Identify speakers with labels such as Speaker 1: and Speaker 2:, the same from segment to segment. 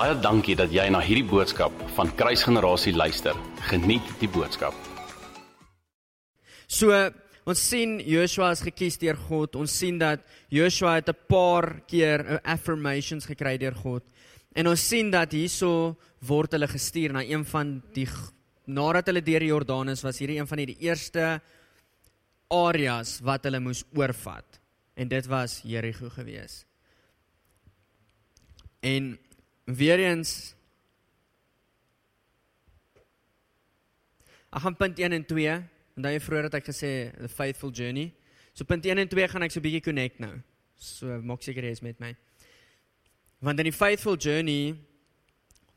Speaker 1: Baie dankie dat jy na hierdie boodskap van Kruisgenerasie luister. Geniet die boodskap.
Speaker 2: So ons sien Joshua is gekies deur God. Ons sien dat Joshua het 'n paar keer uh, affirmations gekry deur God. En ons sien dat hierso word hulle gestuur na een van die nadat hulle deur die Jordanus was, hierdie een van die eerste areas wat hulle moes oorvat. En dit was Jerigo gewees. En weer eens Ek gaan punt 1 en 2. Onthou jy vroeër het ek gesê the faithful journey. So punt 1 en 2 gaan ek so 'n bietjie connect nou. So maak seker jy is met my. Want in die faithful journey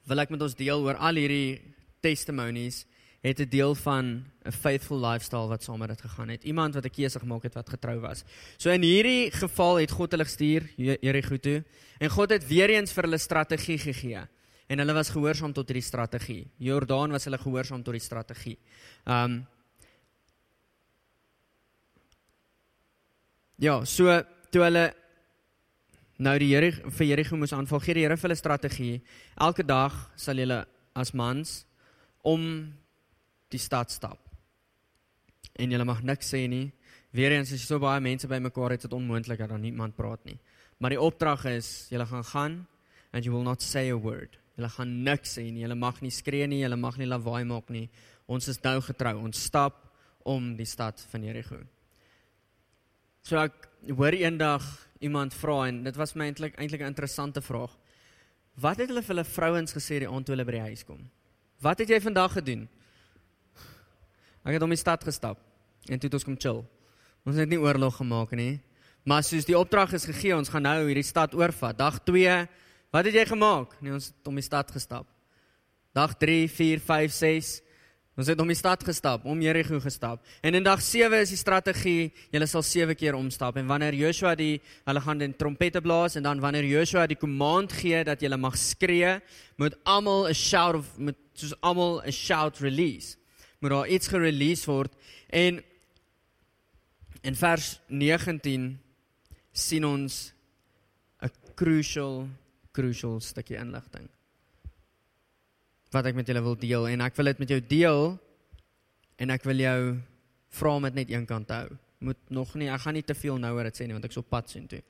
Speaker 2: wil ek met ons deel oor al hierdie testimonies het 'n deel van 'n faithful lifestyle wat saam met dit gegaan het. Iemand wat 'n keuse gemaak het wat getrou was. So in hierdie geval het God hulle gestuur Jerigo toe en God het weer eens vir hulle strategie gegee en hulle was gehoorsaam tot hierdie strategie. Jordaan was hulle gehoorsaam tot die strategie. Um Ja, so toe hulle nou die Here vir Jerigo moes aanval, gee die Here vir hulle strategie. Elke dag sal julle as mans om die stad stap. En jy mag niks sê nie. Weerens as jy so baie mense bymekaar het, is dit onmoontlik dat daar niemand praat nie. Maar die opdrag is, jy gaan gaan and you will not say a word. Jy gaan niks sê nie. Jy mag nie skree nie, jy mag nie lawaai maak nie. Ons is nou getrou. Ons stap om die stad van Jerigo. So ek hoor eendag iemand vra en dit was my eintlik eintlik 'n interessante vraag. Wat het hulle vir hulle vrouens gesê die aand toe hulle by die huis kom? Wat het jy vandag gedoen? Ek het om die stad gestap en toe het ons kom chill. Ons het nie oorlog gemaak nie. Maar soos die opdrag is gegee, ons gaan nou hierdie stad oorvat. Dag 2, wat het jy gemaak? Nee, ons het om die stad gestap. Dag 3, 4, 5, 6. Ons het om die stad gestap, om Jerigo gestap. En in dag 7 is die strategie, julle sal 7 keer omstap en wanneer Joshua die hulle gaan die trompette blaas en dan wanneer Joshua die command gee dat julle mag skree, moet almal 'n shout of met soos almal 'n shout release moet daar iets gerelease word en in vers 19 sien ons 'n crucial crucial stukkie inligting wat ek met julle wil deel en ek wil dit met jou deel en ek wil jou vra om dit net een kant hou. Moet nog nie, ek gaan nie te veel nou oor dit sê nie want ek sou pad sien toe.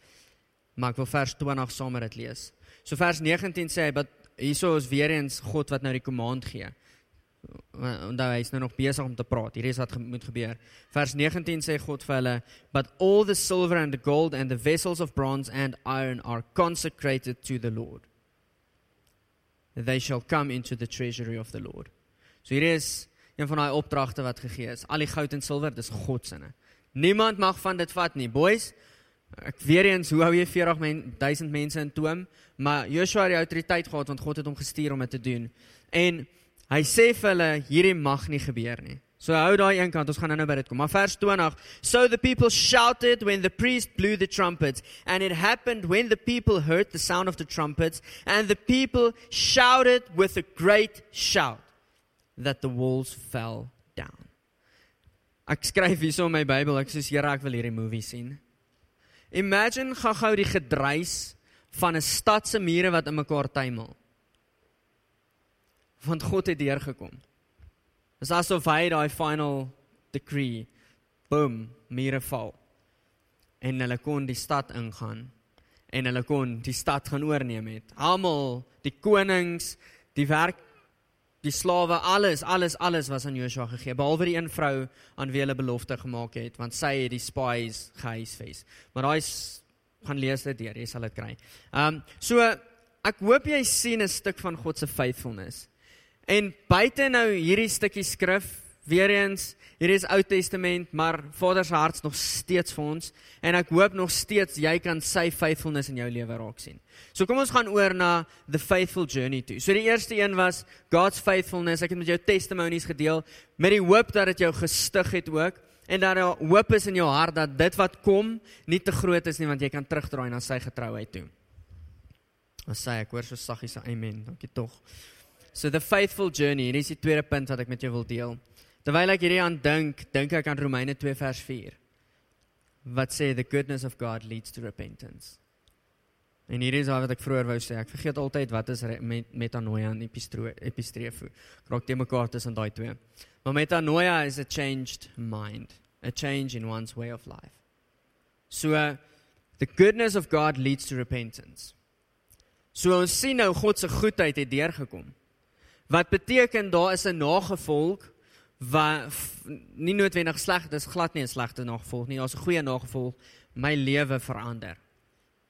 Speaker 2: Maar ek wil vers 20 saam met dit lees. So vers 19 sê hy, "But hierso is weer eens God wat nou die command gee." Onthou hy is nou nog besig om te praat. Hier is wat moet gebeur. Vers 19 sê God vir hulle, "But all the silver and the gold and the vessels of bronze and iron are consecrated to the Lord. They shall come into the treasury of the Lord." So hier is een van daai opdragte wat gegee is. Al die goud en silwer, dis God se. Niemand mag van dit vat nie. Boys, ek weer eens, hoe hou jy 40 men, 1000 mense in toom? Maar Joshua het die autoriteit gehad want God het hom gestuur om dit te doen. En Hy sê vir hulle hierdie mag nie gebeur nie. So hou daai een kant, ons gaan nou by dit kom. Maar vers 20. So the people shouted when the priest blew the trumpets and it happened when the people heard the sound of the trumpets and the people shouted with a great shout that the walls fell down. Ek skryf hierso in my Bybel, ek sê Here, ek wil hierdie movie sien. Imagine gou-gou die gedruis van 'n stad se mure wat in mekaar tuimel want God het deurgekom. Dit is asof hy daai final decree boom mure val. En hulle kon die stad ingaan en hulle kon die stad gaan oorneem het. Almal, die konings, die werk die slawe, alles, alles, alles was aan Joshua gegee, behalwe die een vrou aan wie hulle belofte gemaak het, want sy het die spies gehuisves. Maar daai gaan lees dit deur, jy sal dit kry. Ehm um, so ek hoop jy sien 'n stuk van God se faithfulness. En buite nou hierdie stukkie skrif, weer eens, hier is Ou Testament, maar Vader se hart is nog steeds vir ons en ek hoop nog steeds jy kan sy faithfulness in jou lewe raak sien. So kom ons gaan oor na the faithful journey toe. So die eerste een was God's faithfulness. Ek het met jou testimonies gedeel met die hoop dat dit jou gestig het ook en dat daar hoop is in jou hart dat dit wat kom nie te groot is nie want jy kan terugdraai na sy getrouheid toe. Ons sê ek hoor so saggies amen. Dankie tog. So the faithful journey, hier is die tweede punt wat ek met jou wil deel. Terwyl ek hierdie aan dink, dink ek aan Romeine 2 vers 4. Wat sê the goodness of God leads to repentance. En hier is wat ek vroeër wou sê. Ek vergeet altyd wat is met metanoia en epistrefo. Raak te mekaar tussen daai twee. Maar metanoia is a changed mind, a change in one's way of life. So the goodness of God leads to repentance. So ons sien nou God se goedheid het deurgekom. Wat beteken daar is 'n nagevolg wat nie noodwendig sleg, dis glad nie 'n slegte nagevolg nie, daar's 'n goeie nagevolg. My lewe verander.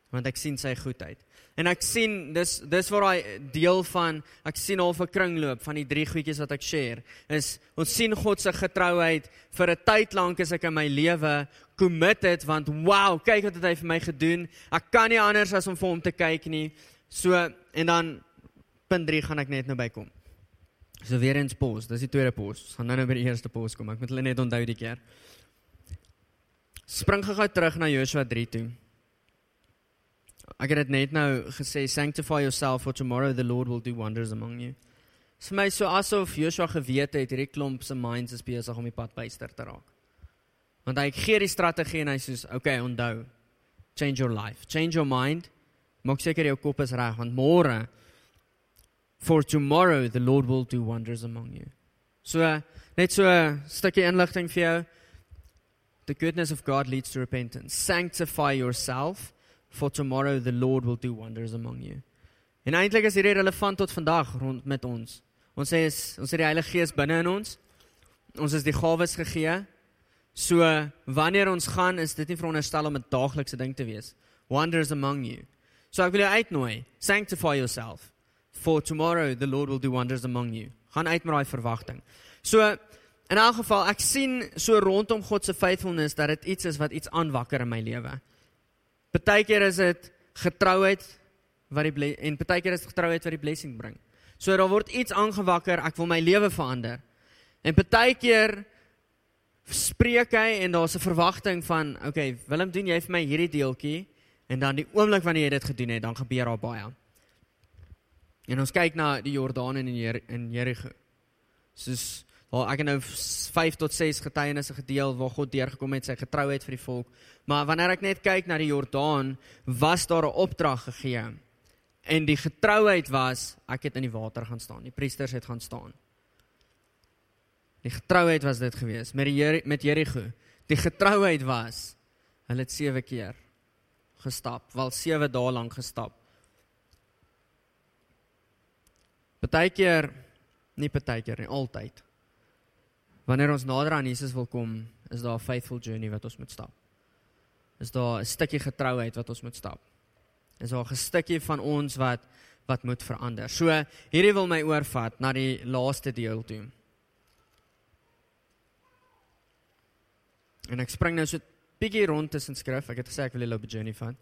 Speaker 2: Want ek sien sy goedheid. En ek sien dis dis waar daai deel van ek sien al 'n kringloop van die drie goedjies wat ek share is ons sien God se getrouheid vir 'n tyd lank as ek in my lewe committed want wow kyk wat het hy vir my gedoen ek kan nie anders as om vir hom te kyk nie so en dan punt 3 gaan ek net nou bykom So weer eens pos, dis die tweede pos. Ons gaan nou nou by die eerste pos kom. Ek moet hulle net onthou die keer. Spring gou terug na Joshua 3 toe. Ek het dit net nou gesê sanctify yourself for tomorrow the Lord will do wonders among you. Is my so asof Joshua geweet het hierdie klomp se minds is besig om die pad byster te raak. Want hy gee die strategie en hy sê, "Okay, onthou. Change your life. Change your mind. Maak seker jou kop is reg want môre for tomorrow the Lord will do wonders among you. So net so 'n stukkie inligting vir jou. The goodness of God leads to repentance. Sanctify yourself for tomorrow the Lord will do wonders among you. En eintlik is hierdie relevant tot vandag rond met ons. Ons sê is ons het die Heilige Gees binne in ons. Ons is die gawes gegee. So wanneer ons gaan is dit nie veronderstel om 'n daaglikse ding te wees. Wonders among you. So ek wil jou uitnooi. Sanctify yourself for tomorrow the Lord will do wonders among you. Gaan uit met daai verwagting. So in elk geval ek sien so rondom God se faithfulness dat dit iets is wat iets aanwakker in my lewe. Partykeer is dit getrouheid wat die en partykeer is dit getrouheid wat die blessing bring. So daar word iets aangewakker, ek wil my lewe verander. En partykeer spreek hy en daar's 'n verwagting van, okay, Willem doen jy vir my hierdie deeltjie en dan die oomblik wanneer jy dit gedoen het, dan gebeur daar baie. En ons kyk na die Jordaan in Jer in Jerigo. Soos waar ek nou 5 tot 6 getuienisse gedeel waar God deurgekom het sy getrouheid vir die volk. Maar wanneer ek net kyk na die Jordaan, was daar 'n opdrag gegee. En die getrouheid was ek het in die water gaan staan. Die priesters het gaan staan. Die getrouheid was dit gewees met die Jer met Jerigo. Die getrouheid was hulle het 7 keer gestap, wel 7 dae lank gestap. Partykeer nie partykeer nie, altyd. Wanneer ons nader aan Jesus wil kom, is daar 'n faithful journey wat ons moet stap. Is daar 'n stukkie getrouheid wat ons moet stap. Is daar 'n stukkie van ons wat wat moet verander. So hierdie wil my oorvat na die laaste deel toe. En ek spring nou so 'n bietjie rond tussen skrif. Ek het gesê ek wil 'n journey vat.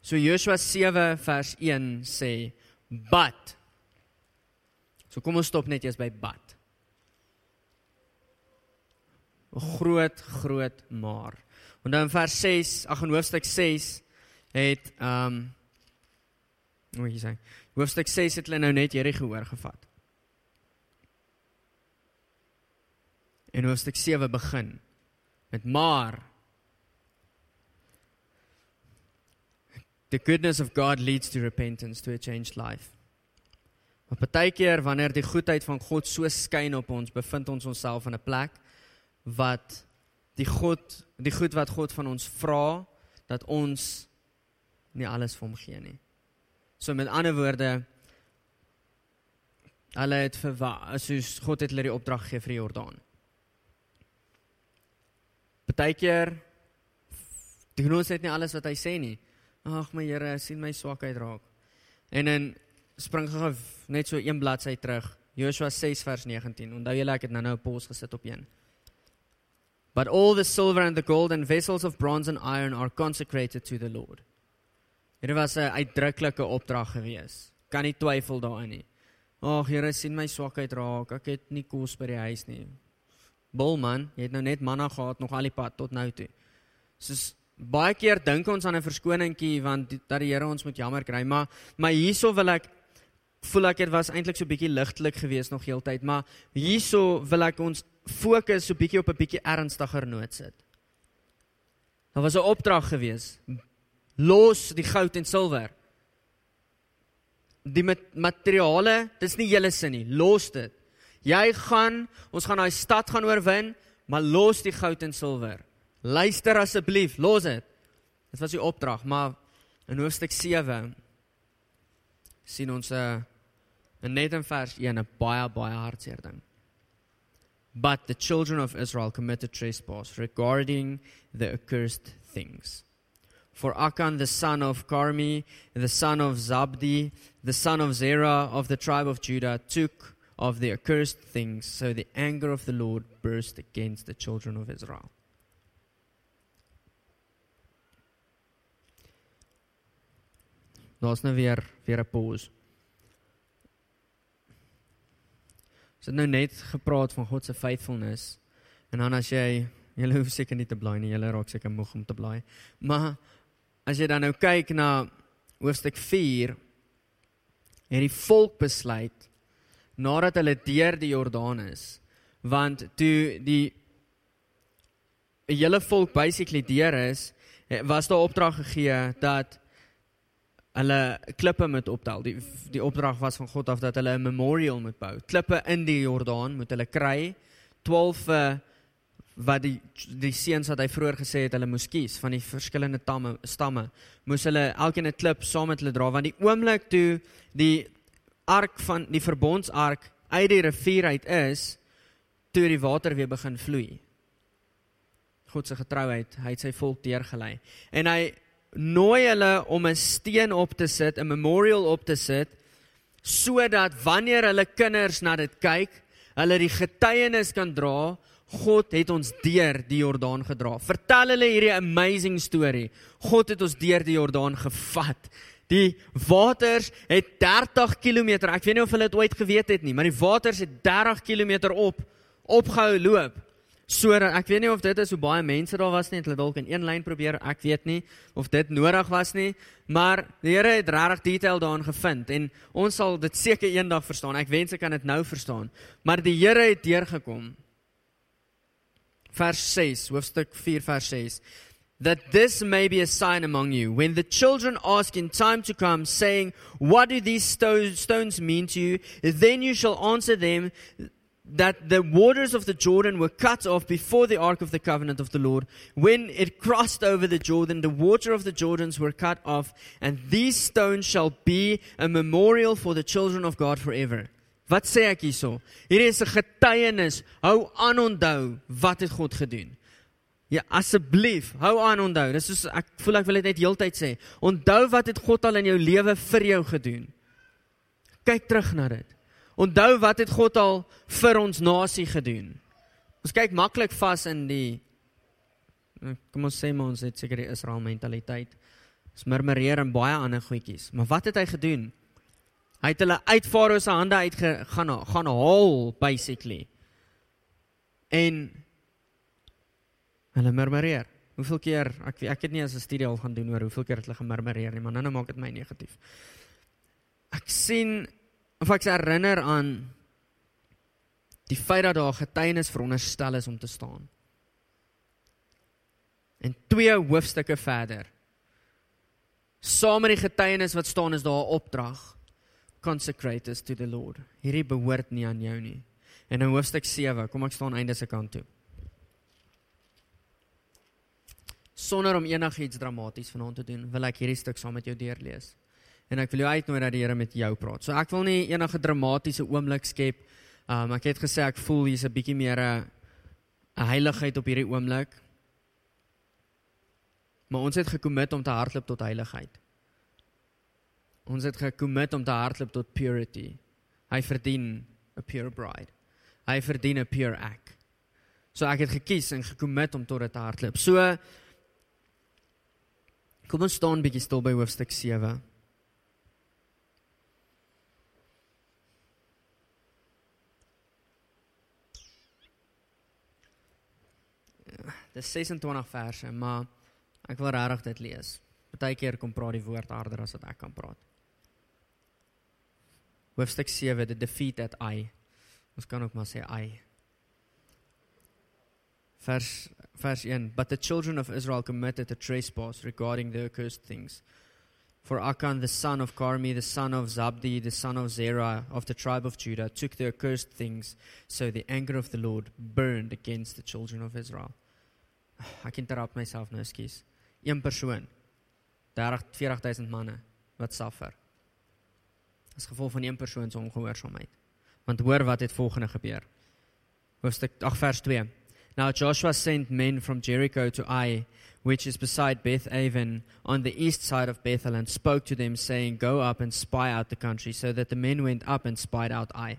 Speaker 2: So Joshua 7 vers 1 sê, "But So kom ons stop net eers by bad. 'n Groot groot maar. En dan vers 6, ag in hoofstuk 6 het ehm um, hoe jy sê? Hoofstuk 6 het hulle nou net Jerigo hoor gevat. En hoofstuk 7 begin met maar The goodness of God leads to repentance to a changed life. Maar partykeer wanneer die goedheid van God so skyn op ons, bevind ons onsself in 'n plek wat die God, die goed wat God van ons vra, dat ons nie alles vir hom gee nie. So met ander woorde, hulle het verwag, soos God het hulle die opdrag gegee vir die Jordaan. Partykeer doen ons net nie alles wat hy sê nie. Ag my Here, sien my swakheid raak. En in spring gou net so een bladsy terug. Joshua 6 vers 19. Onthou julle ek het nou nou 'n pos gesit op een. But all the silver and the gold and vessels of bronze and iron are consecrated to the Lord. Dit was 'n uitdruklike opdrag gewees. Kan nie twyfel daarin nie. Ag Here, sien my swakheid raak. Ek het nie kos by die huis nie. Bulman, jy het nou net manna gehad nog al die pad tot nou toe. Soos baie keer dink ons aan 'n verskoningkie want dat die Here ons moet jammer kry, maar maar hierso wil ek voel ek dit was eintlik so bietjie ligtelik geweest nog heeltyd, maar hierso wil ek ons fokus so bietjie op 'n bietjie ernstiger noot sit. Daar was 'n opdrag geweest. Los die goud en silwer. die materiale, dis nie julle sin nie. Los dit. Jy gaan, ons gaan daai stad gaan oorwin, maar los die goud en silwer. Luister asseblief, los dit. Dit was die opdrag, maar in hoofstuk 7 sien ons 'n net in vers 1 'n baie baie hartseer ding. But the children of Israel committed trespass regarding the accursed things. For Achan the son of Carmi, the son of Zabdi, the son of Zerah of the tribe of Judah, took of the accursed things, so the anger of the Lord burst against the children of Israel. Daar's nou weer weer 'n pause. Ons het nou net gepraat van God se faithfulness en dan as jy jy hoef seker nie te blaai nie, jy raak seker moeg om te blaai. Maar as jy dan nou kyk na hoofstuk 4 het die volk besluit nadat hulle deur die Jordaan is, want toe die hele volk basically deur is, was daar opdrag gegee dat hulle klippe moet optel. Die die opdrag was van God af dat hulle 'n memorial moet bou. Klippe in die Jordaan moet hulle kry. 12 uh, eh, wat die die seuns wat hy vroeër gesê het hulle moes kies van die verskillende tamme stamme moes hulle elkeen 'n klip saam met hulle dra want die oomblik toe die ark van die verbondsark uit die rivier uit is toe die water weer begin vloei God se getrouheid hy het sy volk deurgelei en hy nooi hulle om 'n steen op te sit, 'n memorial op te sit, sodat wanneer hulle kinders na dit kyk, hulle die getuienis kan dra, God het ons deur die Jordaan gedra. Vertel hulle hierdie amazing storie. God het ons deur die Jordaan gevat. Die waters het 30 km, ek weet nie of hulle dit ooit geweet het nie, maar die waters het 30 km op opgehou loop sodat ek weet nie of dit is hoe baie mense daar was nie, het hulle dalk in een lyn probeer, ek weet nie of dit nodig was nie, maar die Here het regtig detail daarin gevind en ons sal dit seker eendag verstaan. Ek wens ek kan dit nou verstaan. Maar die Here het deurgekom. Vers 6, hoofstuk 4 vers 6 that this may be a sign among you. When the children ask in time to come, saying, What do these stones mean to you? Then you shall answer them, that the waters of the Jordan were cut off before the ark of the covenant of the Lord. When it crossed over the Jordan, the water of the Jordans were cut off, and these stones shall be a memorial for the children of God forever. Wat sê ek hierso? Hier is 'n getuienis. Hou aan onthou wat het God gedoen. Ja, asseblief, hou aan onthou. Dis soos ek voel ek wil dit net heeltyd sê. Onthou wat het God al in jou lewe vir jou gedoen. Kyk terug na dit. Onthou wat het God al vir ons nasie gedoen. Ons kyk maklik vas in die eh, kom ons sê maar ons het seker die Israel mentaliteit. Ons murmureer en baie ander goedjies, maar wat het hy gedoen? Hy het hulle uit Farao se hande uit gaan gaan haal basically. En hulle murmureer. Hoeveel keer ek ek het nie as 'n studie al gaan doen oor hoeveel keer het hulle gemurmureer nie, maar nou nou maak dit my negatief. Ek sien of ek herinner aan die feit dat daar getuienis veronderstel is om te staan. En twee hoofstukke verder. Saam met die getuienis wat staan is daar 'n opdrag. Consecrate us to the Lord. Hierdie behoort nie aan jou nie. En in hoofstuk 7, kom ek staan einde se kant toe. Sonder om enigiets dramaties vanaand te doen, wil ek hierdie stuk saam met jou deurlees en ek wil jou uitnooi dat die Here met jou praat. So ek wil nie enige dramatiese oomblik skep. Um ek het gesê ek voel hier's 'n bietjie meer 'n heiligheid op hierdie oomblik. Maar ons het gekommit om te hardloop tot heiligheid. Ons het gekommit om te hardloop tot purity. Hy verdien 'n pure bride. Hy verdien 'n pure act. So ek het gekies en gekommit om tot dit te hardloop. So Kom ons staan bietjie stil by hoofstuk 7. Dis 26 verse, maar ek wil regtig dit lees. Partykeer kom praat die woord harder as wat ek kan praat. Hoofstuk 7, the defeat at Ai. Ons kan ook maar sê Ai. Vers vers 1, but the children of Israel committed a trespass regarding the accursed things. For Achan, the son of Carmi, the son of Zabdi, the son of Zerah of the tribe of Judah, took the accursed things, so the anger of the Lord burned against the children of Israel. Ek interrupt myself nou, ekskuus. Een persoon 30 40000 manne wat suffer. As gevolg van een persoon se ongehoorsaamheid. Want hoor wat het volgende gebeur. Hoofstuk 8 vers 2. Now Joshua sent men from Jericho to Ai, which is beside Beth Aven, on the east side of Bethel, and spoke to them, saying, Go up and spy out the country. So that the men went up and spied out Ai.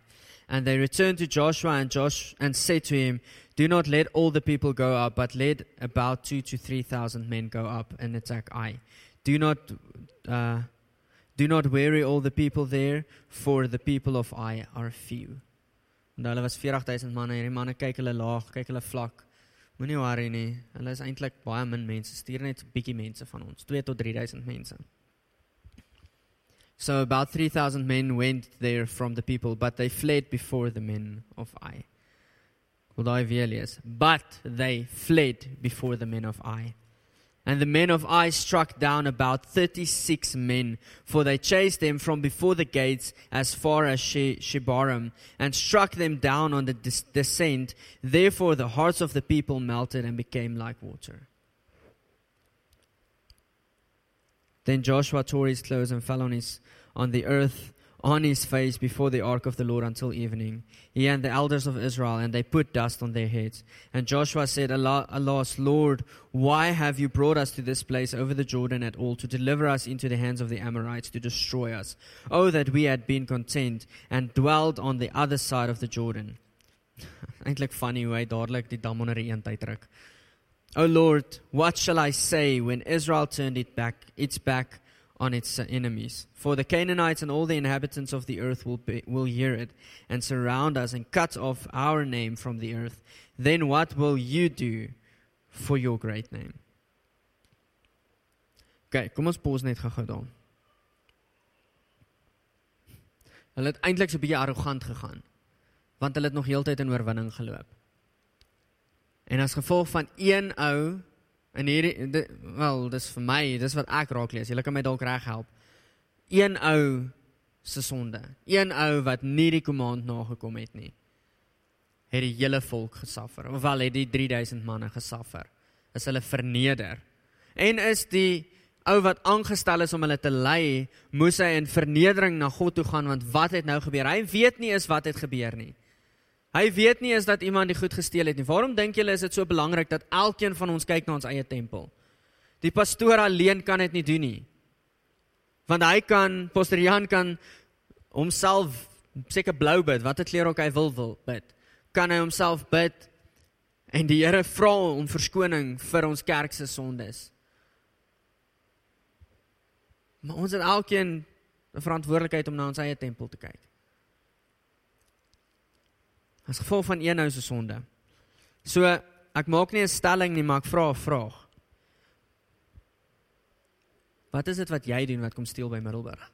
Speaker 2: And they returned to Joshua and Josh and said to him, Do not let all the people go up, but let about two to three thousand men go up and attack Ai. Do not uh, do not weary all the people there, for the people of Ai are few. En hulle was 40000 manne. Hierdie manne kyk hulle laag, kyk hulle vlak. Moenie worry nie. Hulle is eintlik baie min mense. Stuur net 'n bietjie mense van ons, 2 tot 3000 mense. So about 3000 men went there from the people, but they fled before the men of Ai. But they fled before the men of Ai. And the men of Ai struck down about 36 men, for they chased them from before the gates as far as she- Shebarim, and struck them down on the des- descent. Therefore the hearts of the people melted and became like water. Then Joshua tore his clothes and fell on, his, on the earth on his face before the ark of the Lord until evening. He and the elders of Israel, and they put dust on their heads. And Joshua said, "Ala- Alas, Lord, why have you brought us to this place over the Jordan at all, to deliver us into the hands of the Amorites, to destroy us? Oh, that we had been content and dwelled on the other side of the Jordan. Eintlik funny hoe hy dadelik die dam onder die een tyd druk. O Lord, what shall I say when Israel turned it back, its back on its enemies? For the Canaanites and all the inhabitants of the earth will, be, will hear it and surround us and cut off our name from the earth. Then what will you do for your great name? Okay, kom ons pos net gou-gou daar. Hulle het eintlik so 'n bietjie arrogant gegaan want hulle het nog heeltyd in oorwinning geloop. En as gevolg van een ou in hierdie di- wel, dis vir my, dis wat ek raak lees. Julle kan my dalk reg help. Een ou se sonde. Een ou wat nie die kommand nagekom het nie. Het die hele volk gesuffer. Of wel het die 3000 manne gesuffer. Is hulle verneder. En is die ou wat aangestel is om hulle te lei, moes hy in vernedering na God toe gaan want wat het nou gebeur? Hy weet nie is wat het gebeur nie. Hy weet nie is dat iemand die goed gesteel het nie. Waarom dink julle is dit so belangrik dat elkeen van ons kyk na ons eie tempel? Die pastoor alleen kan dit nie doen nie. Want hy kan, Pastor Jan kan homself seker blou bid, watter kleur ook hy wil wil bid. Kan hy homself bid en die Here vra om verskoning vir ons kerk se sondes. Maar ons het elkeen 'n verantwoordelikheid om na ons eie tempel te kyk. As gevolg van een ou se sonde. So ek maak nie 'n stelling nie, maar ek vra 'n vraag. Wat is dit wat jy doen wat kom steel by Middelburg?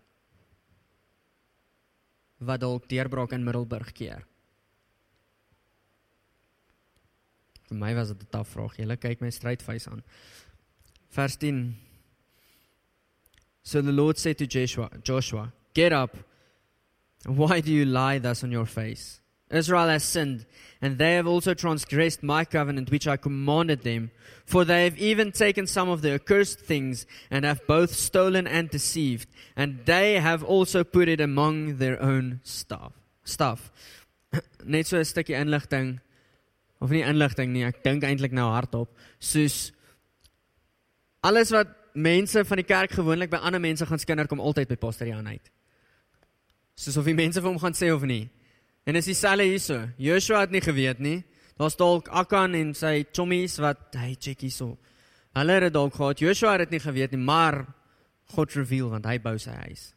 Speaker 2: Wat dalk deurbraak in Middelburg keer? Vir my was dit 'n taaf vraag. Julle kyk my strydfys aan. Vers 10. So the Lord said to Joshua, Joshua, get up. Why do you lie thus on your face? Israel has sinned, and they have also transgressed my covenant which I commanded them. For they have even taken some of the accursed things, and have both stolen and deceived, and they have also put it among their own stuff. Stuff. Net so 'n stukkie inligting of nie inligting nie, ek dink eintlik nou hardop, soos alles wat mense van die kerk gewoonlik by ander mense gaan skinder kom altyd by Pastor Jan uit. Soos of die mense vir hom gaan sê of nie. En dis dieselfde hierso. Joshua het nie geweet nie. Daar's dalk Akan en sy chommies wat hy check hierso. Hulle het dit dalk gehad. Joshua het dit nie geweet nie, maar God reveal want hy bou sy huis.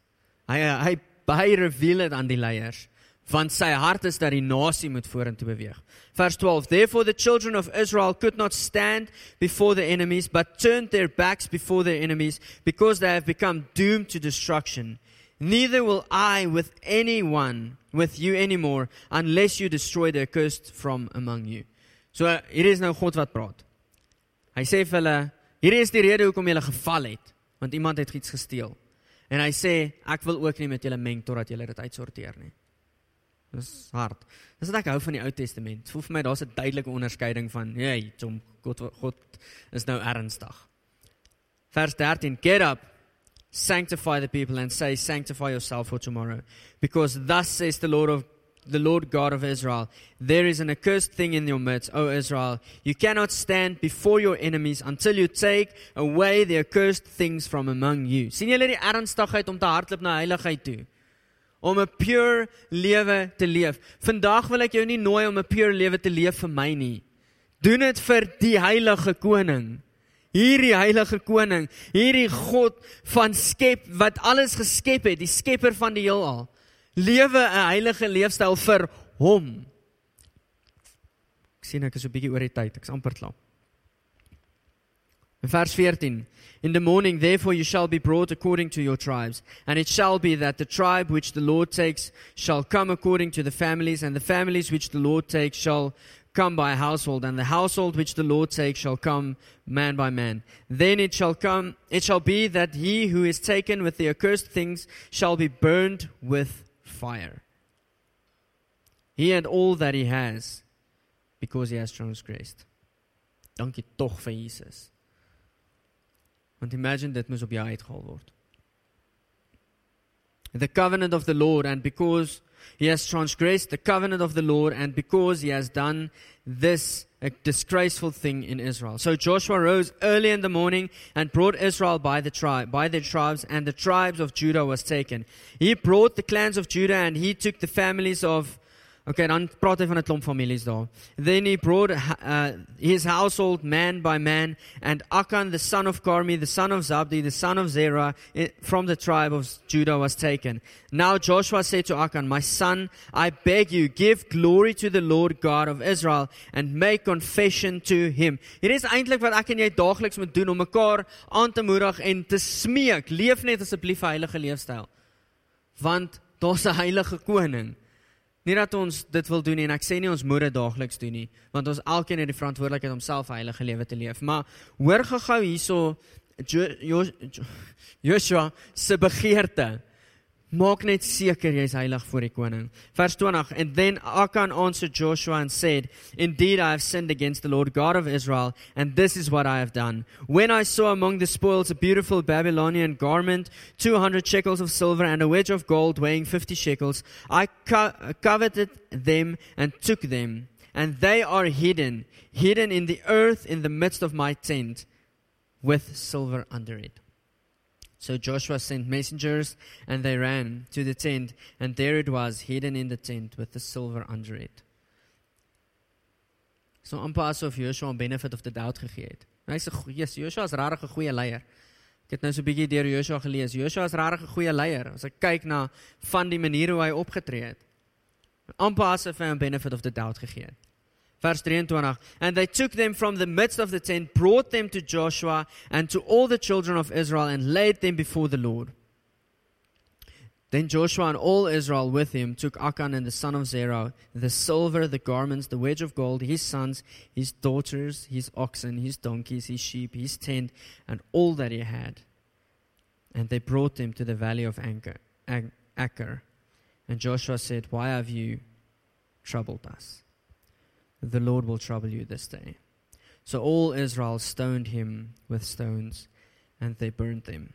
Speaker 2: Hy hy hy reveal dit aan die leiers want sy hart is dat die nasie moet vorentoe beweeg. Vers 12. Therefore the children of Israel could not stand before the enemies but turned their backs before their enemies because they have become doomed to destruction. Neither will I with anyone with you anymore unless you destroy the accursed from among you. So hier is nou God wat praat. Hy sê vir hulle, hier is die rede hoekom julle geval het, want iemand het iets gesteel. En hy sê ek wil ook nie met julle meng totdat julle dit uitsorteer nie. Dis hard. Dis wat ek hou van die Ou Testament. Dit voel vir my daar's 'n duidelike onderskeiding van, hey, Tom, God God is nou ernstig. Vers 13: Get up, sanctify the people and say sanctify yourself for tomorrow, because thus says the Lord of the Lord God of Israel, there is an accursed thing in your midst, O Israel. You cannot stand before your enemies until you take away the accursed things from among you. sien julle die ernstigheid om te hardloop na heiligheid toe? Om 'n pure lewe te leef. Vandag wil ek jou nie nooi om 'n pure lewe te leef vir my nie. Doen dit vir die heilige koning. Hierdie heilige koning, hierdie God van skep wat alles geskep het, die skepper van die heelal lewe 'n heilige leefstyl vir hom. Ek sien ek is so 'n bietjie oor die tyd. Ek's amper klaar. In vers 14 In the morning therefore you shall be brought according to your tribes and it shall be that the tribe which the Lord takes shall come according to the families and the families which the Lord takes shall come by a household and the household which the Lord takes shall come man by man then it shall come it shall be that he who is taken with the accursed things shall be burned with fire. He and all that he has because he has transgressed. Dankie tog vir Jesus. Want imagine dit moes op jou word. The covenant of the Lord and because he has transgressed the covenant of the Lord and because he has done this a disgraceful thing in Israel. So Joshua rose early in the morning and brought Israel by the tribe, by their tribes, and the tribes of Judah was taken. He brought the clans of Judah and he took the families of Okay, dan praat hy van 'n klomp families daar. Then he brought uh, his household man by man and Achan the son of Carmi the son of Zabdi the son of Zerah from the tribe of Judah was taken. Now Joshua said to Achan, "My son, I beg you, give glory to the Lord God of Israel and make confession to him." Hier is eintlik wat ek en jy daagliks moet doen om mekaar aan te moedig en te smeek, leef net asseblief 'n heilige leefstyl. Want daar's 'n heilige koning. Nie dat ons dit wil doen nie en ek sê nie ons moet dit daagliks doen nie, want ons elkeen het die verantwoordelikheid om self heilige lewe te leef. Maar hoor gou-gou hierso Joshua se begeerte. Maak net seker jy's heilig voor die koning. Vers 20 And then Achan answered Joshua and said, Indeed I have sinned against the Lord God of Israel, and this is what I have done. When I saw among the spoils a beautiful Babylonian garment, 200 shekels of silver and a wedge of gold weighing 50 shekels, I co- coveted them and took them, and they are hidden, hidden in the earth in the midst of my tent, with silver under it. So Joshua sent messengers, and they ran to the tent, and there it was, hidden in the tent with the silver under it. So amper asof Joshua 'n benefit of the doubt gegee het. Hy's 'n yes, Joshua is regtig 'n goeie leier. Ek het nou so 'n bietjie deur Joshua gelees. Joshua is regtig 'n goeie leier. As ek kyk na van die maniere hoe hy opgetree het. Amper asof hy 'n benefit of the doubt gegee het. Vers 23 And they took them from the midst of the tent, brought them to Joshua and to all the children of Israel, and laid them before the Lord. Then Joshua and all Israel with him took Achan and the son of Zerah, the silver, the garments, the wedge of gold, his sons, his daughters, his oxen, his donkeys, his sheep, his tent, and all that he had. And they brought them to the valley of Acher. And Joshua said, Why have you troubled us? The Lord will trouble you this day. So all Israel stoned him with stones, and they burned them.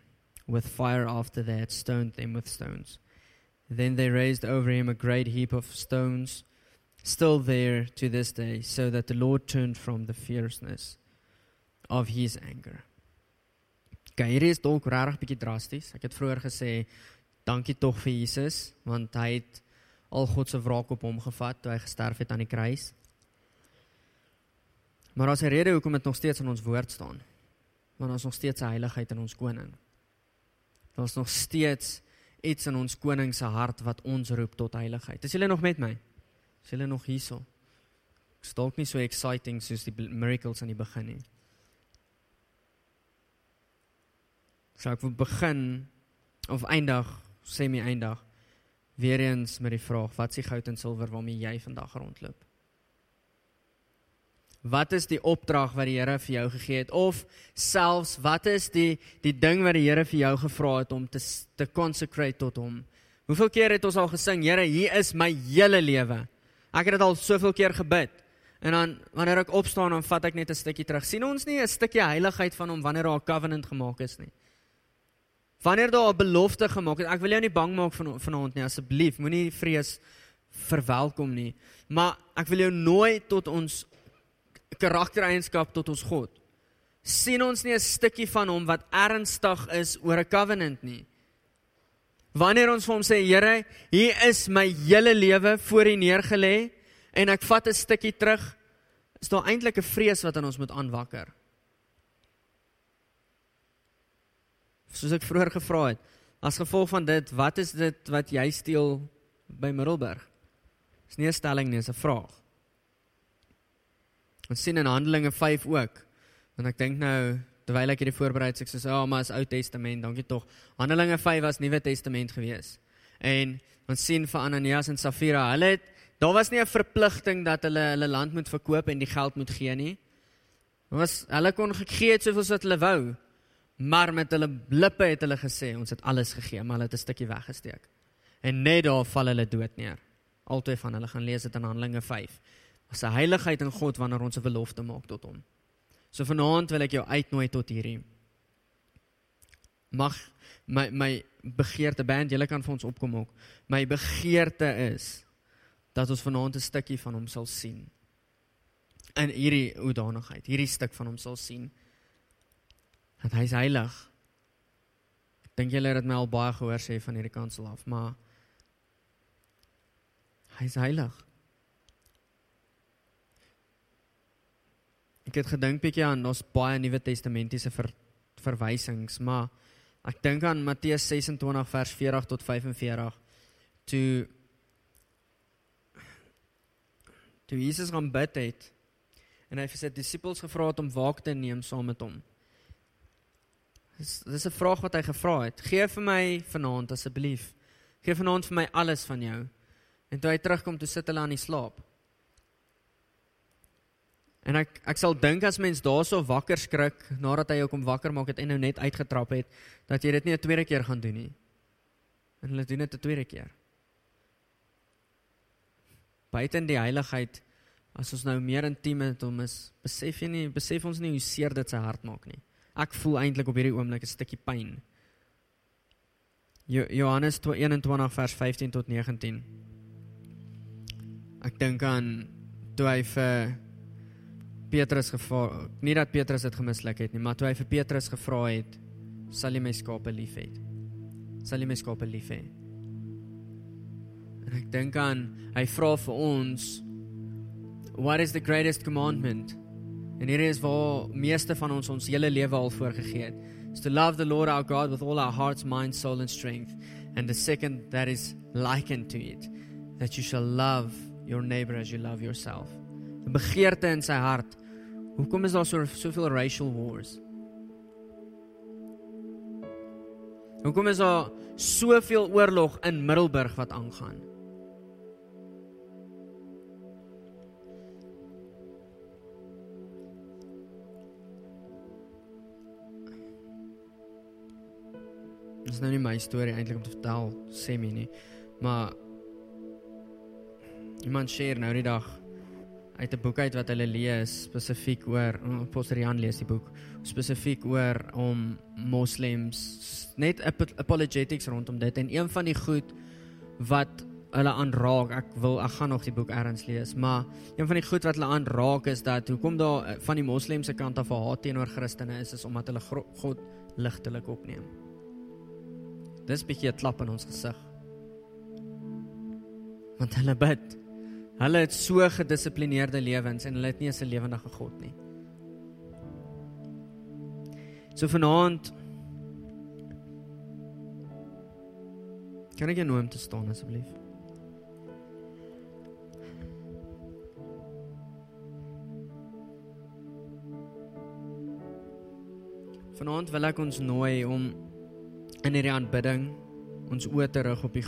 Speaker 2: With fire after they had stoned them with stones. Then they raised over him a great heap of stones, still there to this day, so that the Lord turned from the fierceness of his anger. Okay, hier is dalk regtig bietjie drasties. Ek het vroeër gesê dankie tog vir Jesus want hy het al God se wraak op hom gevat toe hy gesterf het aan die kruis. Maar daar's 'n rede hoekom dit nog steeds in ons woord staan. Want ons nog steeds 'n heiligheid in ons koning. Daar's nog steeds iets in ons koning se hart wat ons roep tot heiligheid. Is julle nog met my? Is julle nog hierso? Ek stalk nie so exciting soos die miracles aan die begin nie. So ek wil begin of eindig, sê my eindig weer eens met die vraag: wat is die goud en silwer waarmee jy vandag rondloop? Wat is die opdrag wat die Here vir jou gegee het of selfs wat is die die ding wat die Here vir jou gevra het om te te consecrate tot hom. Hoeveel keer het ons al gesing, Here, hier is my hele lewe. Ek het dit al soveel keer gebid. En dan wanneer ek opstaan, dan vat ek net 'n stukkie terug. sien ons nie 'n stukkie heiligheid van hom wanneer daar 'n covenant gemaak is nie. Wanneer daar 'n belofte gemaak is, ek wil jou nie bang maak van vanaand nie, asseblief, moenie vrees verwelkom nie. Maar ek wil jou nooi tot ons karaktereienskap tot ons God. sien ons nie 'n stukkie van hom wat ernstig is oor 'n covenant nie. Wanneer ons vir hom sê Here, hier is my hele lewe voor U neergelê en ek vat 'n stukkie terug, is daar eintlik 'n vrees wat in ons moet aanwakker. Soos ek vroeër gevra het, as gevolg van dit, wat is dit wat jy steel by Middelburg? Dis nie 'n stelling nie, dis 'n vraag. Ons sien in Handelinge 5 ook. En ek dink nou terwyl ek hierdie voorberei het, ek sê, "Ja, oh, maar is Ou Testament, dankie tog." Handelinge 5 was Nuwe Testament gewees. En ons sien vir Ananias en Safira, hulle het daar was nie 'n verpligting dat hulle hulle land moet verkoop en die geld moet gee nie. Dit was hulle kon gegee het soveel wat hulle wou. Maar met hulle lippe het hulle gesê, "Ons het alles gegee," maar hulle het 'n stukkie weggesteek. En net daar val hulle dood neer. Altyd van hulle gaan lees dit in Handelinge 5 'n heiligheid in God wanneer ons 'n belofte maak tot hom. So vanaand wil ek jou uitnooi tot hierdie. Mag my my begeerte band, julle kan vir ons opkom ook. My begeerte is dat ons vanaand 'n stukkie van hom sal sien. In hierdie oordanigheid, hierdie stuk van hom sal sien. Dat hy heilig. Dink julle het my al baie gehoor sê van hierdie kansel af, maar hy is heilig. Ek het gedink bietjie aan ons baie Nuwe Testamentiese ver, verwysings, maar ek dink aan Matteus 26 vers 40 tot 45 toe toe Jesus gaan bid het en hy vir sy disippels gevra het om waak te neem saam met hom. Dis dis 'n vraag wat hy gevra het. Geef vir my vanaand asseblief. Geef vanaand vir my alles van jou. En toe hy terugkom, toe sit hulle aan die slaap. En ek ek sal dink as mens daarso wakker skrik nadat hy jou kom wakker maak het en nou net uitgetrap het dat jy dit nie 'n tweede keer gaan doen nie. En hulle doen dit 'n tweede keer. Buiten die heiligheid as ons nou meer intiem met hom is, besef jy nie besef ons nie hoe seer dit sy hart maak nie. Ek voel eintlik op hierdie oomblik 'n stukkie pyn. Jo Johannes 21 vers 15 tot 19. Ek dink aan toe hy vir Petrus gevra, nie dat Petrus dit gemisluk het nie, maar toe hy vir Petrus gevra het, sal jy my skape lief hê? Sal jy my skape lief hê? En ek dink aan hy vra vir ons what is the greatest commandment? En hier is waar meeste van ons ons hele lewe al voorgegee het. Is to love the Lord our God with all our hearts, mind, soul and strength. And the second that is likened to it, that you shall love your neighbor as you love yourself. 'n Begeerte in sy hart Hoekom is daar so soveel racial wars? Hoekom is daar soveel oorlog in Middelburg wat aangaan? Dis nou nie my storie eintlik om te vertel, sê my nie. Maar iemand share nou die dag uit 'n boek uit wat hulle lees spesifiek oor Apostel Jan lees die boek spesifiek oor om moslems net apologetics rondom dit. En een van die goed wat hulle aanraak ek wil ek gaan nog die boek erns lees maar een van die goed wat hulle aanraak is dat hoekom daar eh, van die moslemse kant af haat teenoor Christene is is omdat hulle God ligtelik opneem. Dis 'n bietjie 'n klap in ons gesig want hulle bid Hulle het so gedissiplineerde lewens en hulle het nie 'n lewendige God nie. So vanaand Kan ek jou nooi om te staan asseblief? Vanaand wil ek ons nooi om in hierdie aanbidding ons oë te rig op die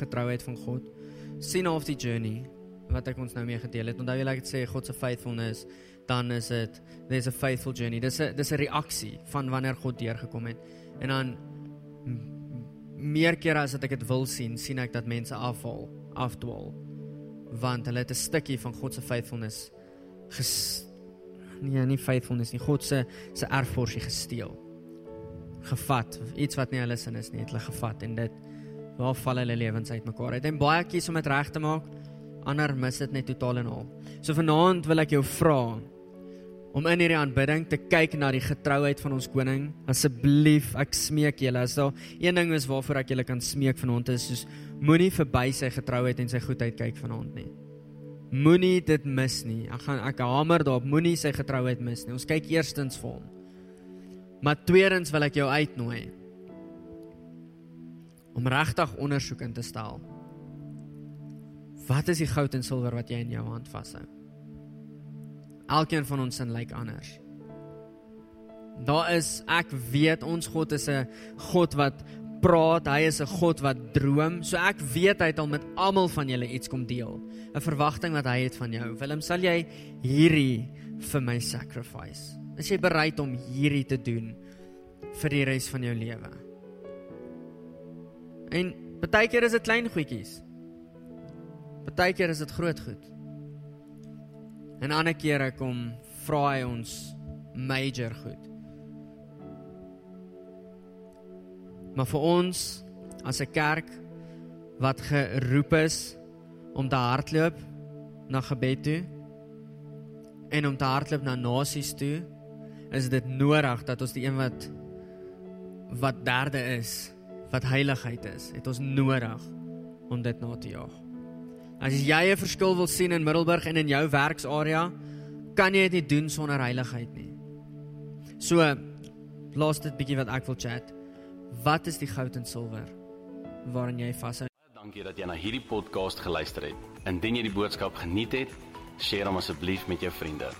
Speaker 2: getrouheid van God. sien of die journey wat ek ons nou mee gedeel het. Onthou jy like dit sê God se faithfulness, dan is dit there's a faithful journey. Dis 'n dis 'n reaksie van wanneer God deurgekom het. En dan meer kere as ek dit wil sien, sien ek dat mense afval, afdwaal. Want hulle het 'n stukkie van God se faithfulness ges nee, nie faithfulness nie, God se se erfporsie gesteel. Gevat, iets wat nie hulle sin is nie, het hulle gevat en dit waar val hulle lewens uit. En baie kies om dit reg te maak ander mis dit net totaal en al. So vanaand wil ek jou vra om in hierdie aanbidding te kyk na die getrouheid van ons koning. Asseblief, ek smeek julle, as daar een ding is waarvoor ek julle kan smeek vanaand is soos moenie verby sy getrouheid en sy goedheid kyk vanaand nie. Moenie dit mis nie. Ek gaan ek hamer daarop, moenie sy getrouheid mis nie. Ons kyk eerstens vir hom. Maar tweedens wil ek jou uitnooi om regtig ondersoek in te stel Wat is die goud en silwer wat jy in jou hand vashou? Elkeen van ons sin lyk anders. Daar is ek weet ons God is 'n God wat praat, hy is 'n God wat droom. So ek weet hy het al met almal van julle iets kom deel. 'n Verwagting wat hy het van jou. Willem, sal jy hierdie vir my sacrifice? Is jy bereid om hierdie te doen vir die res van jou lewe? En baie keer is dit klein goedjies. Partykeer is dit groot goed. En ander kere kom vra hy ons major goed. Maar vir ons as 'n kerk wat geroep is om te hardloop na gebed toe en om te hardloop na nasies toe, is dit nodig dat ons die een wat wat derde is, wat heiligheid is, het ons nodig om dit na te jaag. As jy 'n verskil wil sien in Middelburg en in jou werksarea, kan jy dit nie doen sonder heiligheid nie. So, laaste bietjie wat ek wil chat. Wat is die goud en silwer waarin jy vashou?
Speaker 1: Dankie dat jy na hierdie podcast geluister het. Indien jy die boodskap geniet het, deel hom asseblief met jou vriende.